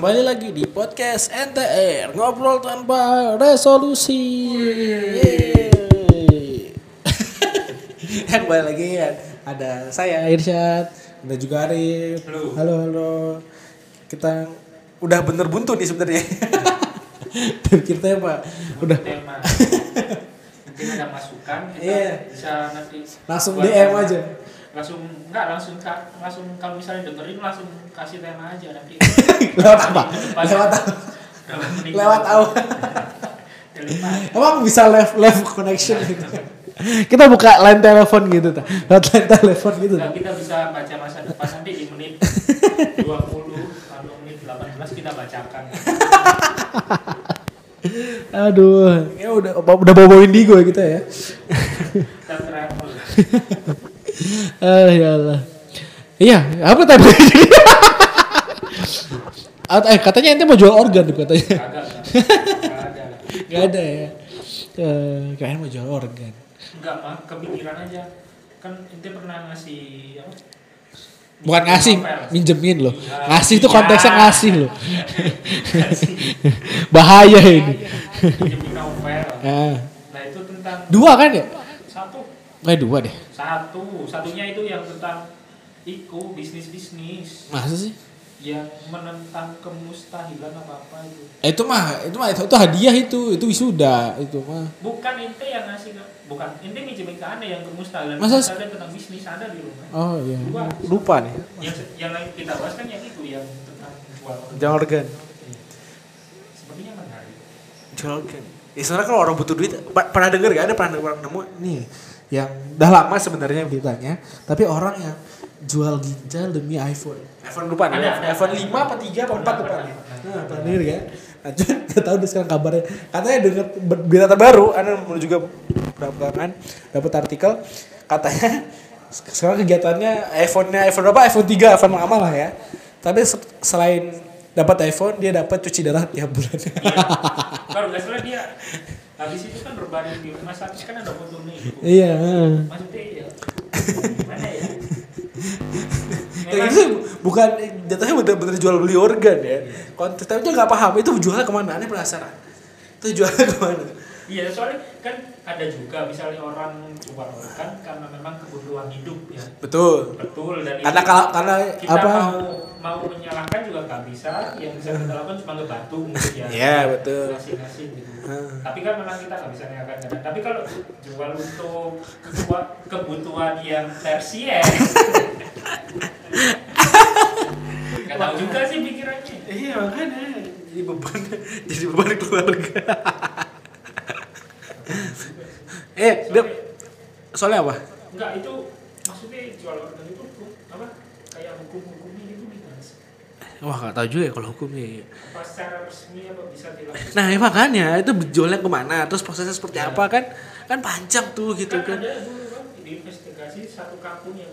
Kembali lagi di podcast NTR Ngobrol tanpa resolusi. Ya kembali lagi ya Ada saya Irsyad Ada juga Arif. Halo. Halo halo. Kita udah bener buntu nih sebenarnya. Dan kita ya pak? Udah. Tema mungkin ada masukan kita Iya. bisa nanti langsung DM aja langsung enggak langsung langsung kalau misalnya dengerin langsung kasih tema aja nanti Lewat apa? Depan- Lewat apa? Lewat apa? Telepon. Emang bisa live live connection gitu Kita buka line telepon gitu ta. Lewat line telepon gitu. Enggak, kita bisa baca masa depan nanti di menit 20 atau menit 18 kita bacakan Aduh, ya udah udah bawa indigo ya kita ya. kita travel Ah ya Allah. Iya, apa tadi? Eh katanya ente mau jual organ tuh katanya. enggak ada Gak ada ya. Eh, kayaknya mau jual organ. enggak mah kepikiran aja kan ente pernah ngasih apa Bukan ngasih, minjemin loh. Iya. Ngasih itu Iya. konteksnya ngasih loh. Ngasih. Bahaya ini. Ah. nah itu tentang Dua kan ya? Eh dua deh. satu satunya itu yang tentang iku bisnis bisnis Masa sih? yang menentang kemustahilan apa apa itu Eh, itu mah, itu mah itu, itu hadiah itu, itu wisuda itu mah. bukan ente yang ngasih ke bukan ente minjemin ke anda yang kemustahilan Masa- kemustahilan tentang bisnis ada di rumah Oh iya. Dua. Lupa nih. yang yang lagi kita bahas kan yang itu yang tentang jual organ. Jual organ. sepertinya menarik Jual organ. Ya sebenarnya kalau orang butuh duit, pernah denger gak ada pernah pernah nemu nih yang udah lama sebenarnya beritanya, tapi orang yang jual ginjal demi iPhone. iPhone lupa nih, Ada, iPhone ada. 5 apa 3 apa 4 Pernah, depan. pernah, pernah. Nah, pernah denger kan? Nah, cuman gak tahu deh sekarang kabarnya. Katanya denger ber- berita terbaru, ada juga berapa kan dapat artikel katanya sekarang kegiatannya iPhone-nya iPhone berapa? iPhone 3, iPhone lama lah ya. Tapi se- selain dapat iPhone, dia dapat cuci darah tiap bulan. nggak salah dia habis itu kan berbaring di rumah sakit kan ada fotonya itu Iya. heeh. maksudnya ya gimana ya Memang- itu bukan jatuhnya bener-bener jual beli organ ya. Tapi dia nggak paham itu jualnya ke mana? Aneh penasaran. Itu jualnya ke mana? Iya, soalnya kan ada juga misalnya orang jual organ karena memang kebutuhan hidup ya. Betul. Betul dan Karena kalau karena kita apa? mau mau menyalahkan juga nggak bisa. Yang bisa kita lakukan cuma ngebantu mungkin ya. Iya, betul. Ngasih-ngasih gitu. Heeh. Tapi kan memang kita nggak bisa menyalahkan kadang. Tapi kalau jual untuk kebutuhan, kebutuhan yang tersier, nggak tahu juga sih pikirannya. Iya makanya jadi beban jadi beban keluarga. eh, dia, soalnya apa? Enggak itu maksudnya jual organ itu apa kayak hukum-hukumnya itu gimana sih? Wah nggak tahu juga ya kalau hukumnya. ya. Apa secara resmi apa bisa dilakukan? Nah ya makanya itu jualnya ke mana? Terus prosesnya seperti apa kan? Kan panjang tuh gitu kan kan. ada dulu kan diinvestigasi satu kampung yang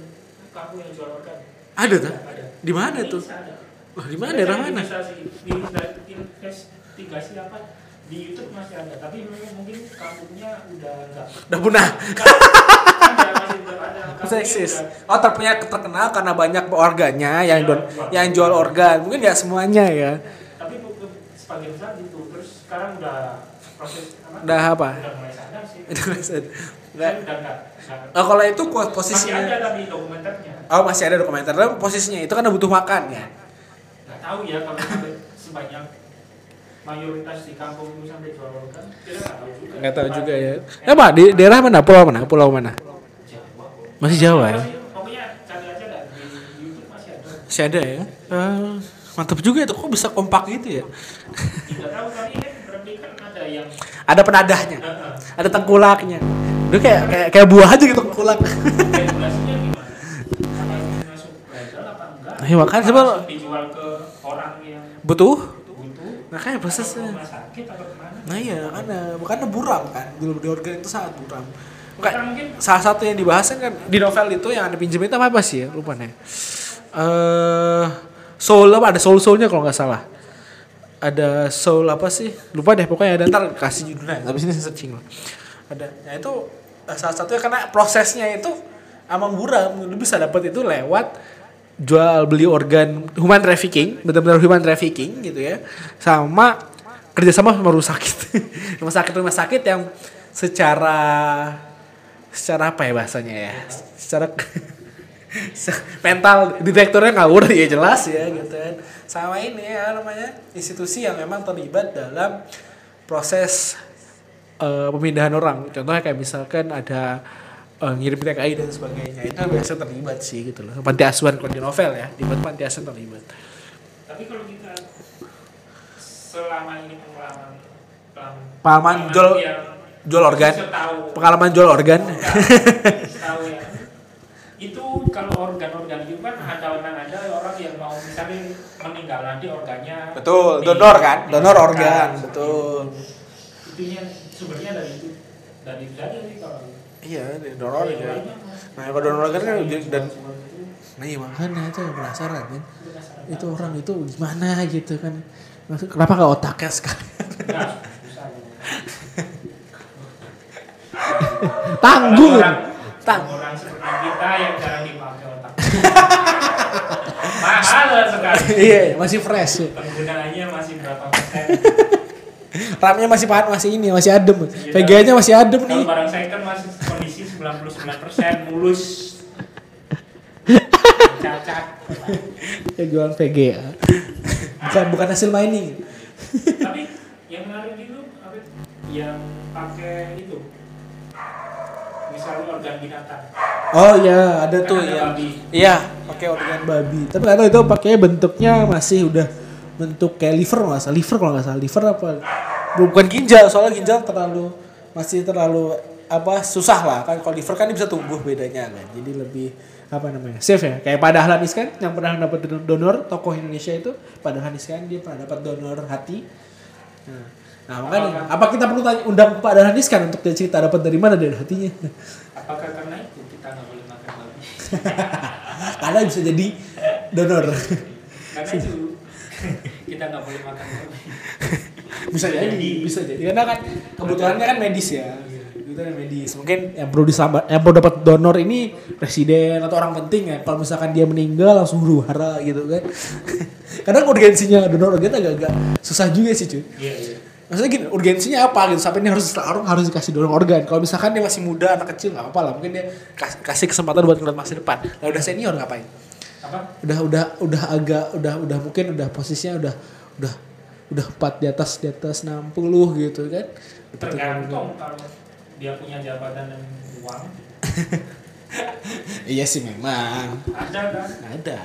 kampung yang jual organ. Ada tuh? Ada. Di mana tuh? Ada. Wah di mana? Daerah mana? Investigasi, di- investigasi apa di YouTube masih ada, tapi mungkin kampungnya udah enggak. Udah punah. Ada, masih belum ada. Bisa Kampungnya eksis. udah- Oh terpunya terkenal karena banyak organnya yang don, yang jual organ. Mungkin nggak semuanya ya. Tapi sebagian besar gitu. Terus sekarang udah proses apa? Udah apa? Udah mulai sadar sih. Nggak. Saya nggak. udah enggak. enggak- Oh kalau itu Masih ada posisinya. tapi dokumenternya. Oh masih ada dokumenter. Tapi posisinya itu karena butuh makan ya. Nggak tahu ya kalau sebanyak mayoritas di kampung itu sampai jual organ. Kita nggak tahu juga. Nggak tahu juga ya. Eh pak di daerah mana? Pulau mana? Pulau mana? Masih Jawa ya? Masih- Pokoknya cari aja dah di YouTube masih ada. Masih ada ya. Eh, mantap juga itu kok bisa kompak gitu ya. Tidak tahu kali kan ada yang Ada penadahnya, ada tengkulaknya. Itu kayak kayak, kayak buah aja gitu tengkulak. Iya, makanya yang Butuh? Nah kayak rumah sakit atau ke mana? Nah iya karena bukan buram kan beli organ itu sangat buram. Mungkin salah satu yang dibahas kan di novel itu yang ada pinjam itu apa sih ya lupa nih. Eh soul apa ada soul soulnya kalau nggak salah. Ada soul apa sih lupa deh pokoknya ada ntar kasih judulnya tapi sini saya searching lah. Ada nah itu eh, salah satunya karena prosesnya itu amang buram lu bisa dapat itu lewat jual beli organ human trafficking benar-benar human trafficking gitu ya sama kerjasama sama rumah sakit. Rumah sakit rumah sakit yang secara secara apa ya bahasanya ya? Secara mental direkturnya ngawur ya jelas ya gitu kan. Sama ini ya namanya institusi yang memang terlibat dalam proses eh, pemindahan orang. Contohnya kayak misalkan ada eh, ngirim TKI dan sebagainya. Itu biasa terlibat sih gitu loh. Panti asuhan kalau di novel ya di panti asuhan terlibat. Tapi kalau kita selama ini pengalaman Pengalaman jual- yang jual organ. setahu pengalaman jual organ. Setahu ya. Itu kalau organ-organ itu kan ada orang ada orang yang mau misalnya meninggal nanti organnya betul di- donor kan? donor organ betul. Itu. itunya sumbernya dari itu dari sih kalau iya donor organ nah kalau donor organ kan dan nah iya makanya itu yang penasaran kan itu orang itu gimana gitu kan. Maksud, kenapa gak otaknya gitu. tangguh Orang- tang orang seperti kita yang jarang dipakai otak. Mahal sekali. Iya masih fresh. Ya. penggunaannya masih berapa persen? RAM-nya masih pahat masih ini masih adem. VGA-nya masih adem kalau nih barang second masih kondisi 99 persen mulus. Cacat. Ya jualan VGA bukan bukan hasil mining. Tapi yang menarik itu apa yang pakai itu. Misalnya organ binatang. Oh iya ada Kan tuh ada ya babi. iya pakai organ babi. Tapi nggak tahu itu pakai bentuknya masih udah bentuk kayak liver nggak salah. Liver kalau nggak salah. Liver apa? Bukan ginjal soalnya ginjal terlalu masih terlalu apa susah lah. Kan kalau liver kan dia bisa tumbuh bedanya kan. Jadi lebih apa namanya safe ya. Kayak Pak Dahlan Iskan yang pernah dapat donor tokoh Indonesia itu Pak Dahlan Iskan dia pernah dapat donor hati. Nah, nah makanya apa kita perlu tanya undang Pak Dahlan Iskan untuk dia cerita dapat dari mana dari hatinya? Apakah karena itu kita nggak boleh makan babi? Karena bisa jadi donor. Karena itu kita nggak boleh makan babi. Bisa jadi. bisa jadi. Karena kan kebutuhannya kan medis ya kebutuhan medis. Mungkin yang perlu disambat yang perlu dapat donor ini presiden atau orang penting ya. Kalau misalkan dia meninggal langsung huru hara gitu kan. Karena urgensinya donor organ agak-agak susah juga sih cuy. Iya iya. Maksudnya gini urgensinya apa gitu? Sampai ini harus orang harus dikasih donor organ. Kalau misalkan dia masih muda anak kecil nggak apa lah. Mungkin dia kas- kasih kesempatan buat ngeliat masa depan. Nah udah senior ngapain? Apa? Udah udah udah agak udah udah mungkin udah posisinya udah udah udah empat di atas di atas 60 gitu kan. Tergantung kalau dia punya jabatan dan uang? Iya sih memang. Ada kan? Ada.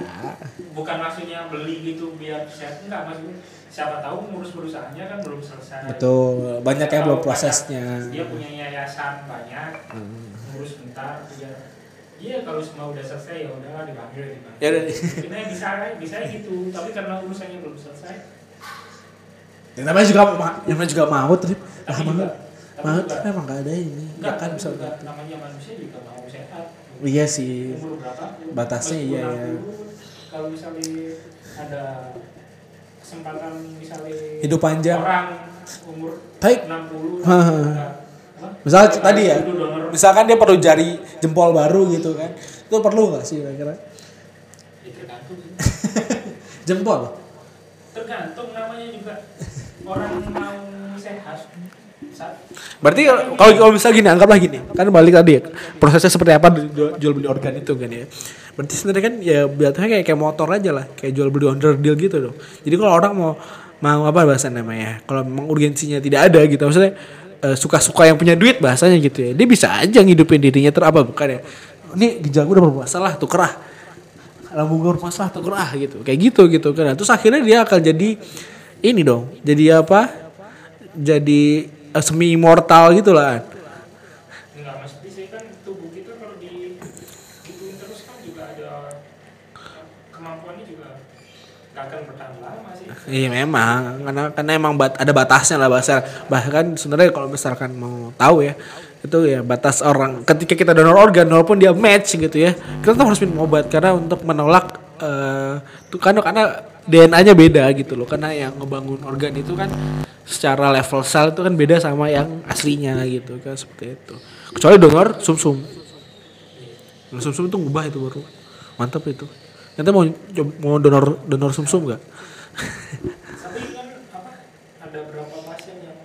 Bukan maksudnya beli gitu biar sehat enggak maksudnya siapa tahu ngurus perusahaannya kan belum selesai. Betul banyak yang belum prosesnya. dia punya yayasan banyak Hmm. ngurus bentar dia iya kalau semua udah selesai ya udahlah dipanggil dipanggil. Ya udah. Aja bisa bisa gitu tapi karena urusannya belum selesai. Yang namanya juga yang namanya juga maut tapi Tapi juga- maut juga- kan emang gak ada ini. Ya enggak kan bisa juga namanya manusia juga mau sehat. Iya sih. Umur berapa? Batasnya iya, ya. 60, kalau misalnya ada kesempatan misalnya Hidup panjang. orang umur Baik. 60 Hahaha. ada, apa? Misal tadi ya, misalkan dia perlu jari jempol baru gitu kan. Itu perlu gak sih kira-kira? Ya tergantung jempol? Tergantung namanya juga. Orang mau sehat Berarti kalau kalau bisa gini, anggaplah gini, kan balik tadi ya, prosesnya seperti apa jual, beli organ itu kan ya. Berarti sebenarnya kan ya biasanya kayak kayak motor aja lah, kayak jual beli under deal gitu loh. Jadi kalau orang mau mau apa bahasa namanya, kalau memang urgensinya tidak ada gitu, maksudnya eh, suka-suka yang punya duit bahasanya gitu ya, dia bisa aja ngidupin dirinya ter apa bukan ya? Ini ginjal gue udah bermasalah tuh kerah, lambung gue bermasalah tuh kerah gitu, kayak gitu gitu kan. Terus akhirnya dia akan jadi ini dong, jadi apa? Jadi eh, semi immortal gitu lah. nggak mesti sih kan tubuh kita kalau di gituin terus kan juga ada kemampuannya juga nggak akan bertahan lama sih. Iya memang. Karena karena emang bat, ada batasnya lah bahasa bahkan sebenarnya kalau misalkan mau tahu ya itu ya batas orang. Ketika kita donor organ walaupun dia match gitu ya kita tuh harus minum obat. Karena untuk menolak eh tuh kan karena DNA-nya beda gitu loh karena yang ngebangun organ itu kan secara level sel itu kan beda sama yang aslinya gitu kan seperti itu kecuali donor sumsum -sum. sumsum itu ngubah itu baru mantap itu Nanti mau mau donor donor sumsum nggak? Kan apa ada berapa pasien yang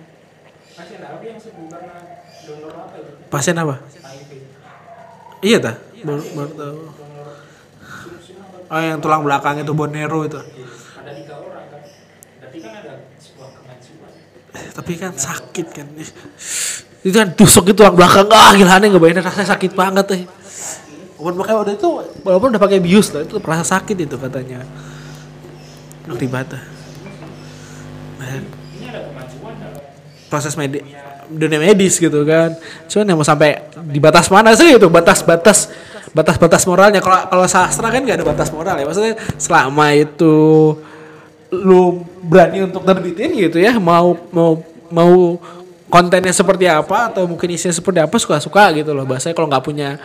pasien apa? HIV. Iya ta? Baru, baru tahu. Oh yang tulang belakang itu bonero itu. Ada tiga orang kan. Berarti kan ada sebuah kemajuan. Eh, tapi kan sakit kan. Itu kan tusuk itu tulang belakang. Ah gila aneh ngebayangin rasanya sakit banget eh. Walaupun pakai waktu itu walaupun udah pakai bius lah itu rasa sakit itu katanya. Ngeri banget. Nah, proses medis dunia medis gitu kan cuman yang mau sampai di batas mana sih itu batas-batas batas-batas moralnya kalau kalau sastra kan nggak ada batas moral ya maksudnya selama itu lu berani untuk terbitin gitu ya? Mau mau mau kontennya seperti apa atau mungkin isinya seperti apa suka-suka gitu loh. Bahasanya kalau nggak punya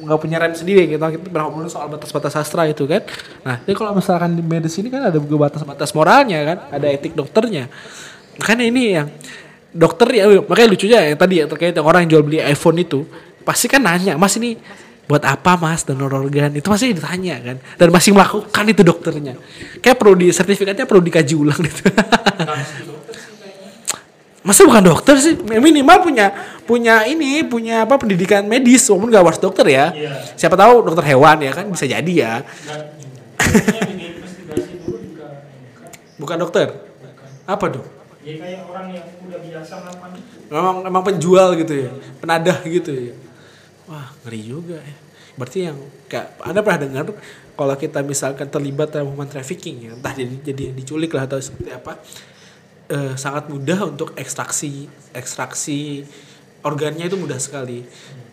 nggak punya rem sendiri gitu. Kita ngomongin soal batas-batas sastra itu kan. Nah jadi kalau misalkan di medis ini kan ada juga batas-batas moralnya kan ada etik dokternya. Makanya ini yang dokter ya makanya lucunya yang tadi ya terkait yang orang yang jual beli iPhone itu pasti kan nanya mas ini buat apa mas? Donor organ itu pasti ditanya kan. Dan masih melakukan itu dokternya. Kayak perlu di sertifikatnya perlu dikaji ulang gitu. Masa bukan dokter sih? Minimal punya punya ini punya apa pendidikan medis. Walaupun gak harus dokter ya. Iya. siapa tahu dokter hewan ya kan? Bisa jadi ya. Bukan dokter? Apa dong Ya kayak orang yang udah biasa melakukan memang memang penjual gitu ya. Penadah gitu ya wah ngeri juga ya. Berarti yang kayak anda pernah dengar kalau kita misalkan terlibat dalam human trafficking ya entah jadi jadi diculik lah atau seperti apa eh, sangat mudah untuk ekstraksi ekstraksi organnya itu mudah sekali.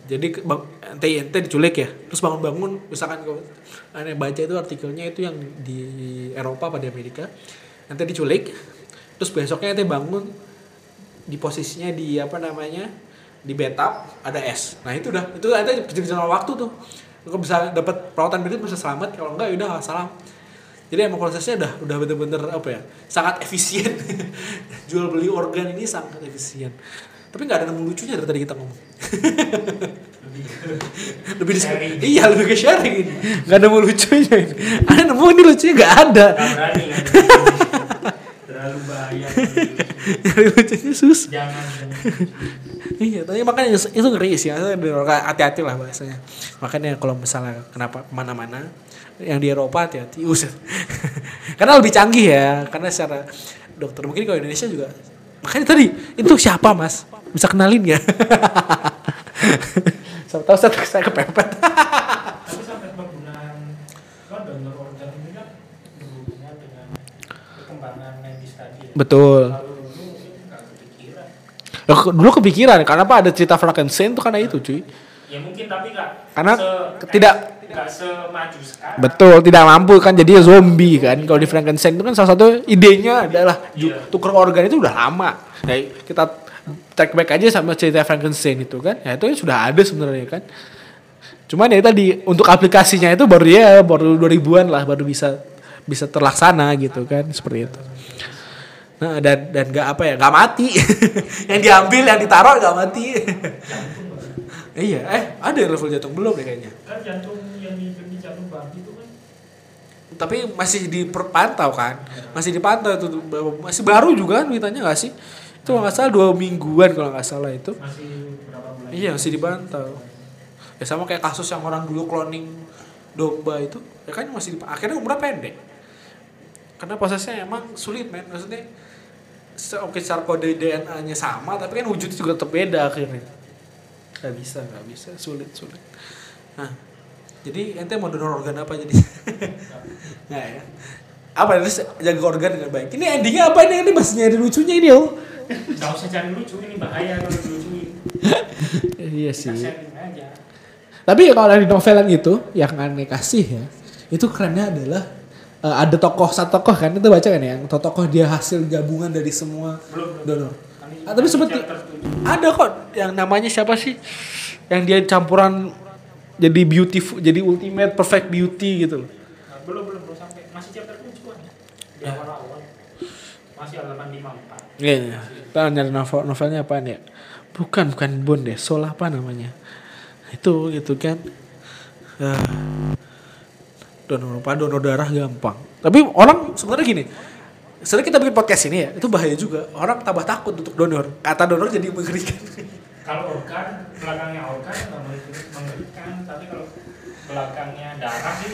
Jadi bang, ente diculik ya terus bangun-bangun misalkan kalau anda baca itu artikelnya itu yang di Eropa pada Amerika ente diculik terus besoknya ente bangun di posisinya di apa namanya di bathtub ada es nah itu udah itu ada kejar waktu tuh. Kalau bisa dapat perawatan medis bisa selamat kalau enggak ya udah salam jadi emang prosesnya udah udah bener-bener apa ya sangat efisien. Jual beli organ ini sangat efisien. Tapi nggak ada nemu lucunya dari tadi kita ngomong. Lebih di Sharing. iya lebih ke sharing. Ini nggak nemu lucunya. Ini ada nemu ini lucunya nggak ada. Berani bahaya. Nyari lucunya sus Jangan. jangan. Iya, tapi makanya itu ngeri sih. Hati-hati lah bahasanya. Makanya kalau misalnya kenapa ke mana-mana, yang di Eropa hati-hati. Uset. karena lebih canggih ya. Karena secara dokter mungkin kalau Indonesia juga. Makanya tadi itu siapa mas? Bisa kenalin ya? Tahu saya, saya kepepet. Tapi sampai penggunaan kan donor organ ini kan berhubungan dengan perkembangan medis tadi ya. Betul. Kalau dulu kepikiran. Karena apa ada cerita Frankenstein tuh karena itu cuy. Ya mungkin tapi nggak. Karena se- tidak- semaju sekarang. Betul, tidak mampu kan jadi zombie kan. Kalau di Frankenstein itu kan salah satu idenya adalah Iya. tuker organ itu udah lama. Nah, kita track back aja sama cerita Frankenstein itu kan. Ya itu sudah ada sebenarnya kan. Cuman ya tadi untuk aplikasinya itu baru ya baru 2000-an lah baru bisa bisa terlaksana gitu kan seperti itu. Nah, dan dan gak apa ya, gak mati. yang diambil, yang ditaruh gak mati. iya, eh ada yang level jantung belum deh kayaknya. Kan jantung yang di jantung babi itu kan tapi masih dipantau kan masih dipantau itu masih baru juga kan beritanya nggak sih itu nggak salah dua mingguan kalau nggak salah itu masih berapa bulan. iya masih dipantau ya sama kayak kasus yang orang dulu cloning domba itu ya kan masih akhirnya umurnya pendek karena prosesnya emang sulit men. Maksudnya oke secara kode DNA nya sama tapi kan wujudnya juga tetap beda akhirnya. Nggak bisa nggak bisa. Sulit sulit. Nah jadi ente mau donor organ apa jadi? Nggak ya. Apa terus jaga organ dengan baik. Ini endingnya apa ini? Ini masih nyari lucunya ini oh. Nggak usah cari lucu ini bahaya kalau dilucuin. iya aja. Tapi kalau di novelan itu yang aneh kasih ya, itu kerennya adalah eh, ada tokoh satu tokoh kan itu baca kan ya, yang tokoh dia hasil gabungan dari semua Belum donor. Kan Ah, tapi seperti tujuh. ada kok yang namanya siapa sih? Yang dia campuran jadi beautiful, jadi ultimate perfect beauty gitu loh. Nah, belum belum belum sampai masih chapter tujuan di Ya. awal-awal masih halaman 54 Iya, iya. Kita nyari novel novelnya apaan ya? Bukan, bukan Bond deh. Soul apa namanya? Itu gitu kan. Eh, donor apa donor darah gampang. Tapi orang sebenarnya gini setelah kita bikin podcast ini ya itu bahaya juga. Orang tambah takut untuk donor. Kata donor jadi mengerikan. Kalau organ belakangnya organ nggak mengerikan- tapi kalau belakangnya darah sih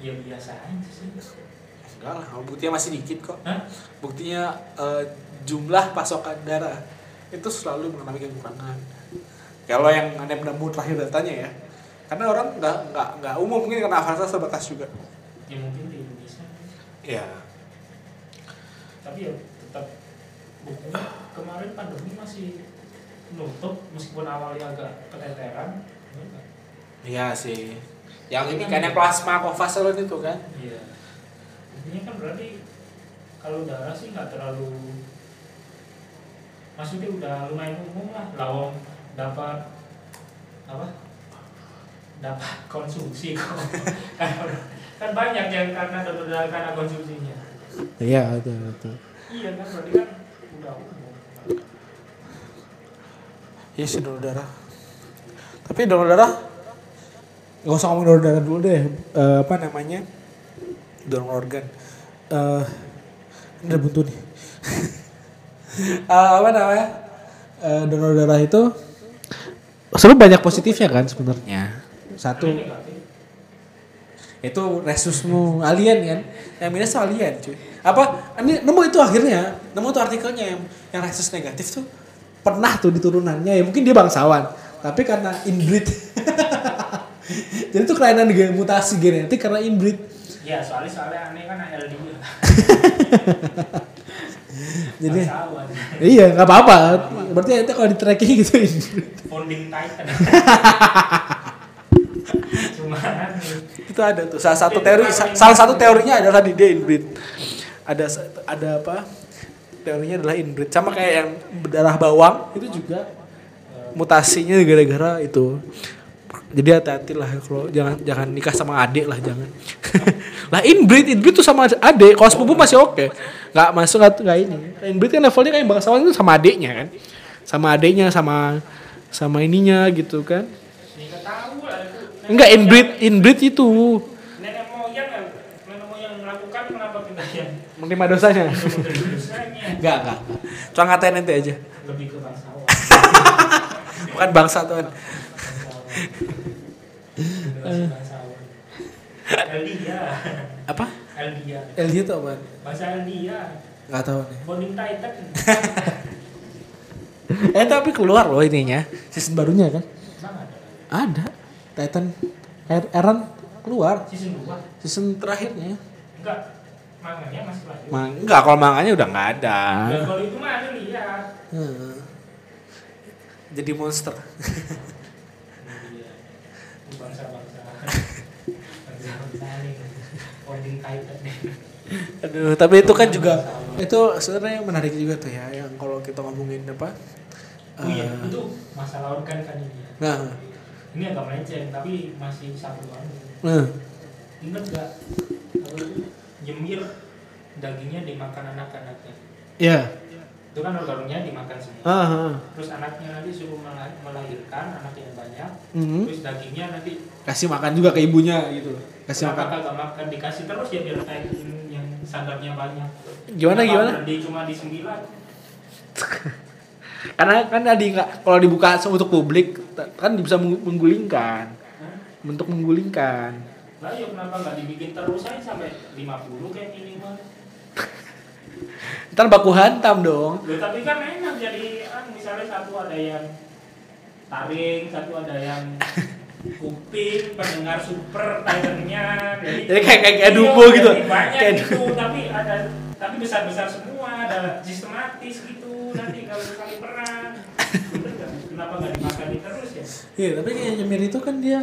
ya biasa aja sih. Enggak lah buktinya masih dikit kok. Hah? buktinya eh, jumlah pasokan darah itu selalu mengalami kekurangan. Kalau yang anda nemu terakhir datanya ya karena orang nggak nggak nggak umum mungkin karena fasilitas terbatas juga. Ya mungkin di Indonesia. Ya tapi ya tetap buktinya kemarin pandemi masih nutup meskipun awalnya agak keteteran ya iya sih. Yang ini kan yang plasma kovasalon itu kan? Iya. Intinya kan berarti kalau darah sih nggak terlalu maksudnya udah lumayan umum lah lawang dapat apa dapat konsumsi kok. Kan, banyak yang karena donor darah karena konsumsinya. Iya betul betul. Iya kan berarti kan udah umum. Iya sih donor darah. Tapi donor darah nggak usah ngomong donor darah dulu deh. Eh, apa namanya? Donor organ. Eh ini ada buntu nih. Eh, apa namanya? Eh, donor darah itu sebenarnya banyak positifnya kan sebenarnya satu. Itu resusmu. Alien kan? Yang minus tuh alien cuy. Apa? Ini nemu itu akhirnya. Nemu tuh artikelnya yang yang resus negatif tuh. Pernah tuh di turunannya ya mungkin dia bangsawan. Tapi karena inbreed. Jadi tuh kelainan gen mutasi genetik karena inbreed. Ya soalnya soalnya aneh kan LD jadi Bangsawan. iya nggak apa-apa. Berarti nanti kalau di tracking gitu inbreed. Founding titan itu ada tuh salah satu teori sa- salah satu teorinya adalah di dia inbreed ada ada apa? Teorinya adalah inbreed sama kayak yang berdarah bawang itu juga mutasinya gara-gara itu. Jadi hati-hati lah kalau jangan jangan nikah sama adik lah jangan. Lah inbreed inbreed tuh sama adik kalau sepupu masih oke. Nggak masuk nggak ini. Inbreed kan levelnya kayak bangsawan itu sama adiknya kan. Sama adiknya sama sama ininya gitu kan Ini nggak tahu lah itu. Nenek enggak inbreed inbreed itu. Nenek moyang ya, nenek moyang melakukan kenapa kita yang menerima dosanya. Enggak enggak cuma ngatain ente aja. Lebih ke bangsawan. bukan bangsa tuhan. Eldia, apa? Eldia, LD itu apa? Bahasa Eldia, nggak tahu nih. Bonding Titan. eh tapi keluar loh ininya. Season barunya kan? Ada Titan Er- Eren keluar season 2 season terakhirnya enggak manganya masih lanjut. Mang enggak kalau manganya udah nggak ada Dan kalau itu mah ada lihat. Hmm. jadi monster Iya. Nih. Titan. aduh tapi itu kan juga itu sebenarnya menarik juga tuh ya yang kalau kita ngomongin apa Oh iya, eh, itu masalah organ kan ini ya. nah Ini agak melenceng, tapi masih satu anu. nah Ingat gak? Nyemir dagingnya dimakan anak-anaknya. ya Itu kan organnya dimakan semua. ah, ah. Terus anaknya nanti suruh mela- melahirkan anak yang banyak. Mhm. Terus dagingnya nanti kasih makan juga ke ibunya gitu kasih kenapa makan kagak makan dikasih terus ya biar kayak yang standarnya banyak. Gimana, Kenapa gimana? berhenti cuma di sembilan. karena kan tadi nggak kalau dibuka untuk publik kan bisa meng- menggulingkan untuk menggulingkan Lah ya kenapa nggak dibikin terus aja sampai 50 kayak minimal. ntar baku hantam dong Loh, tapi kan enak jadi kan misalnya satu ada yang taring, satu ada yang kuping, pendengar super tigernya. Jadi kayak- kayak Iya, Dumbo gitu. Banyak Kayak gitu, tapi ada tapi besar-besar semua, ada sistematis gitu. Nanti kalau sekali perang, kenapa nggak dimakan terus ya? iya tapi kayak nyemir itu kan dia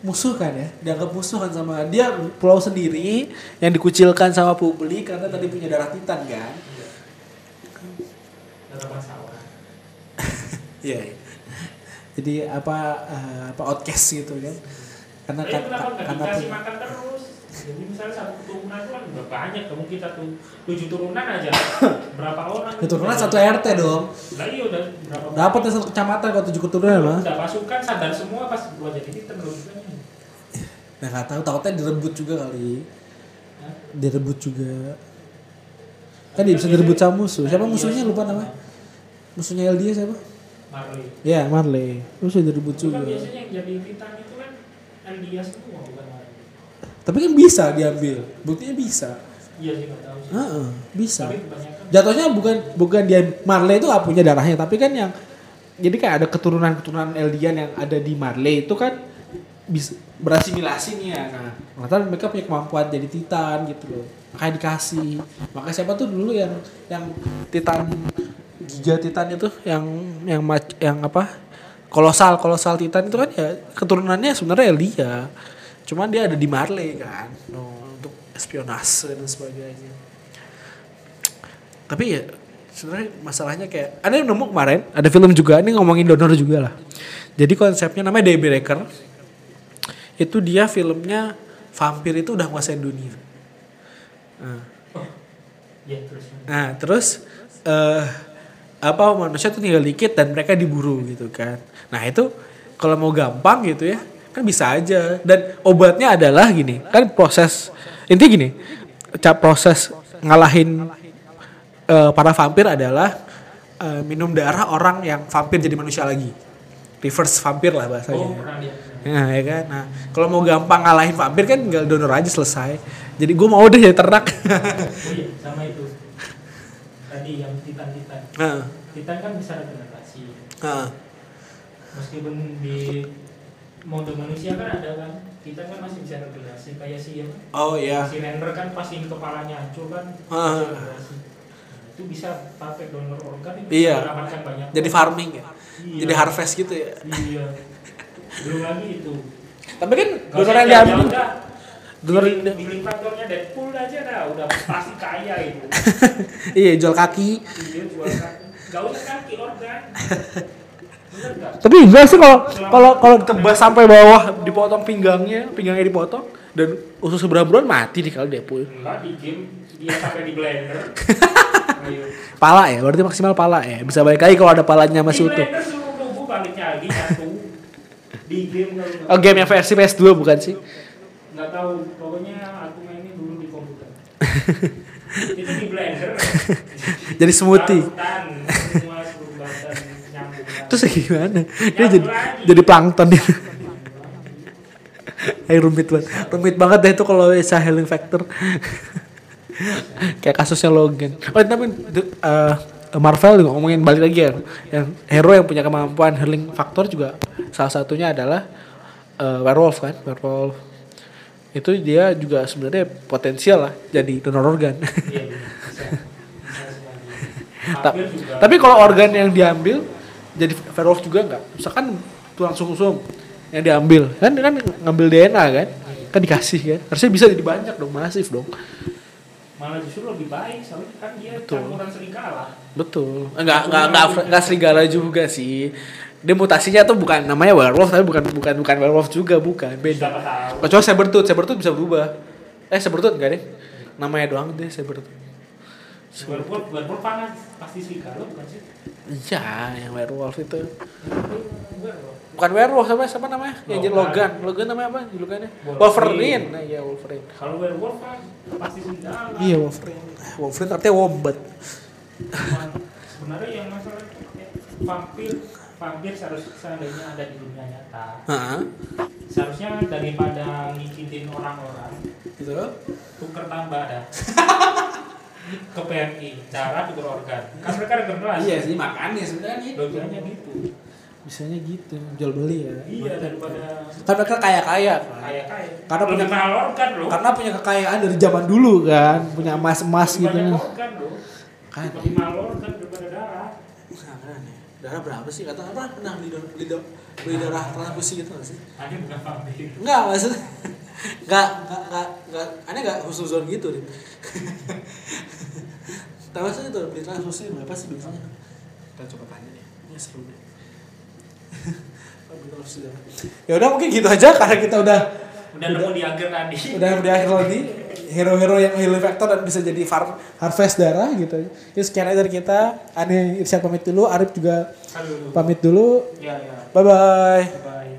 musuh kan ya dianggap musuh kan sama dia pulau sendiri yang dikucilkan sama publik karena tadi punya darah titan kan Ada masalah. iya iya. jadi apa eh, apa outcast gitu kan karena kan nggak karena dikasih pu- makan terus? Jadi misalnya satu keturunan itu kan udah banyak, kamu kita tuh tujuh turunan aja, berapa orang? keturunan satu RT dong Lah iya udah berapa? dapat satu kecamatan kalau tujuh keturunan mah Udah pasukan sadar semua pas gua jadi titan lu Nah nggak tahu, takutnya direbut juga kali. Hah? Direbut juga. Kan dia bisa direbut sama musuh. Siapa musuhnya lupa namanya? Musuhnya Eldia siapa? Marley Ya Marley. Terus dia direbut kan juga. biasanya yang jadi titan itu kan Eldia semua bukan Tapi kan bisa diambil. Buktinya bisa. iya sih tahu sih Heeh, bisa. tapi Jatuhnya bukan bukan dia Marley itu nggak punya darahnya, tapi kan yang jadi kayak ada keturunan-keturunan Eldian yang ada di Marley itu kan bisa berasimilasi nih ya. Nah, ternyata mereka punya kemampuan jadi Titan gitu loh. Makanya dikasih. Makanya siapa tuh dulu yang yang Titan Giga Titan itu yang yang mac- yang apa? Kolosal, kolosal Titan itu kan ya keturunannya sebenarnya Eldia. Cuman dia ada di Marley kan. No, untuk espionase dan sebagainya. Tapi ya sebenarnya masalahnya kayak ada yang nemu kemarin ada film juga ini ngomongin donor juga lah. Jadi konsepnya namanya Daybreaker itu dia filmnya vampir itu udah nguasain dunia. Nah, oh ya terus. Nah terus eh apa manusia tuh tinggal dikit dan mereka diburu gitu kan. Nah itu kalau mau gampang gitu ya kan bisa aja. Dan obatnya adalah gini kan proses intinya gini cap proses ngalahin eh, para vampir adalah eh, minum darah orang yang vampir jadi manusia lagi. Reverse vampir lah bahasanya. Oh Nah, ya kan. Nah, kalau mau gampang ngalahin vampir kan tinggal donor aja selesai. Jadi gue mau deh jadi ternak. oh iya sama itu. Tadi yang titan titan. Titan kan bisa regenerasi. Meskipun di mode manusia kan ada kan kita kan masih bisa regenerasi kayak si Oh iya. si render kan pasti kepalanya hancur kan. Nah, itu bisa pakai donor organ itu Iya. banyak Jadi farming ya. Iya. Jadi harvest gitu ya. iya belum lagi itu Tapi kan donor yang jauh-jauh diambil donor Billing- billing faktornya Deadpool aja dah udah pasti kaya itu iya jual kaki. iya jual kaki gak usah kaki organ Tapi enggak sih kalau kalau kalau ditebas sampai bawah dipotong pinggangnya, pinggangnya dipotong dan usus seberang-berang mati nih kalau Deadpool. enggak di game dia sampai di blender Pala ya, berarti maksimal pala ya. Bisa balik lagi kalau ada palanya masih di utuh. lagi satu di game Oh, game yang versi PS2 bukan sih? nggak tahu pokoknya aku mainnya dulu di komputer itu di blender Jadi smoothie. Terus gimana? Dia jadi jadi plankton dia. Eh rumit banget. Rumit banget deh itu kalau bisa healing factor. Kayak kasusnya Logan. Oh tapi uh, Marvel juga ngomongin balik lagi ya. Yang hero yang punya kemampuan healing factor juga salah satunya adalah uh, werewolf kan, werewolf. Itu dia juga sebenarnya potensial lah jadi donor organ. Iya. Ta- juga. Tapi kalau organ yang diambil jadi werewolf juga nggak? Misalkan tulang sum-sum yang diambil, kan kan ngambil DNA kan? Kan dikasih kan? Harusnya bisa jadi banyak dong, masif dong. malah justru lebih baik soalnya kan dia Betul. campuran serigala. Betul. Enggak enggak enggak enggak serigala juga sih. Dia mutasinya tuh bukan namanya werewolf tapi bukan bukan bukan werewolf juga, bukan. Beda. Siapa tahu. Kecuali sabertooth, sabertooth bisa berubah. Eh sabertooth enggak deh. Namanya doang deh sabertooth. Werewolf, werewolf panas pasti serigala bukan sih? Iya, yang werewolf itu. Bukan werewolf sama siapa namanya? Yang jadi Logan. Logan. Logan namanya apa julukannya? Wolverine. Wolverine. Nah, iya Wolverine. Kalau werewolf kan pasti serigala. Iya Wolverine. Wolverine artinya wombat. Cuman sebenarnya yang masalah itu vampir vampir seharusnya seandainya ada di dunia nyata Heeh. seharusnya daripada ngikitin orang-orang Gitu. tuker tambah dah ke PMI cara tuker organ kan mereka regenerasi Iya sih makanya sebenarnya. logikanya gitu Bisanya gitu, jual beli ya. iya daripada Kan mereka kaya-kaya kan. kaya kaya Karena punya- organ loh Karena punya kekayaan dari zaman dulu kan, punya emas-emas lebih gitu. banyak organ loh Kan. lebih mahal organ daripada darah Nah. Darah berapa sih? Kata apa pernah beli, dar- beli, dar- beli darah transfusi gitu gak sih? aneh bukan vampir Enggak maksudnya. Enggak, enggak, enggak, enggak, aneh enggak husnuzon gitu deh. Tahu sih itu beli transfusi berapa sih biasanya? Kita coba tanya deh. Ini seru deh. Ya udah mungkin gitu aja karena kita udah udah nemu di akhir tadi udah di akhir lagi hero-hero yang healing factor dan bisa jadi far, harvest darah gitu. Ya sekian aja dari kita. Ani Irsyad pamit dulu, Arif juga Aduh. pamit dulu. ya ya Bye bye. bye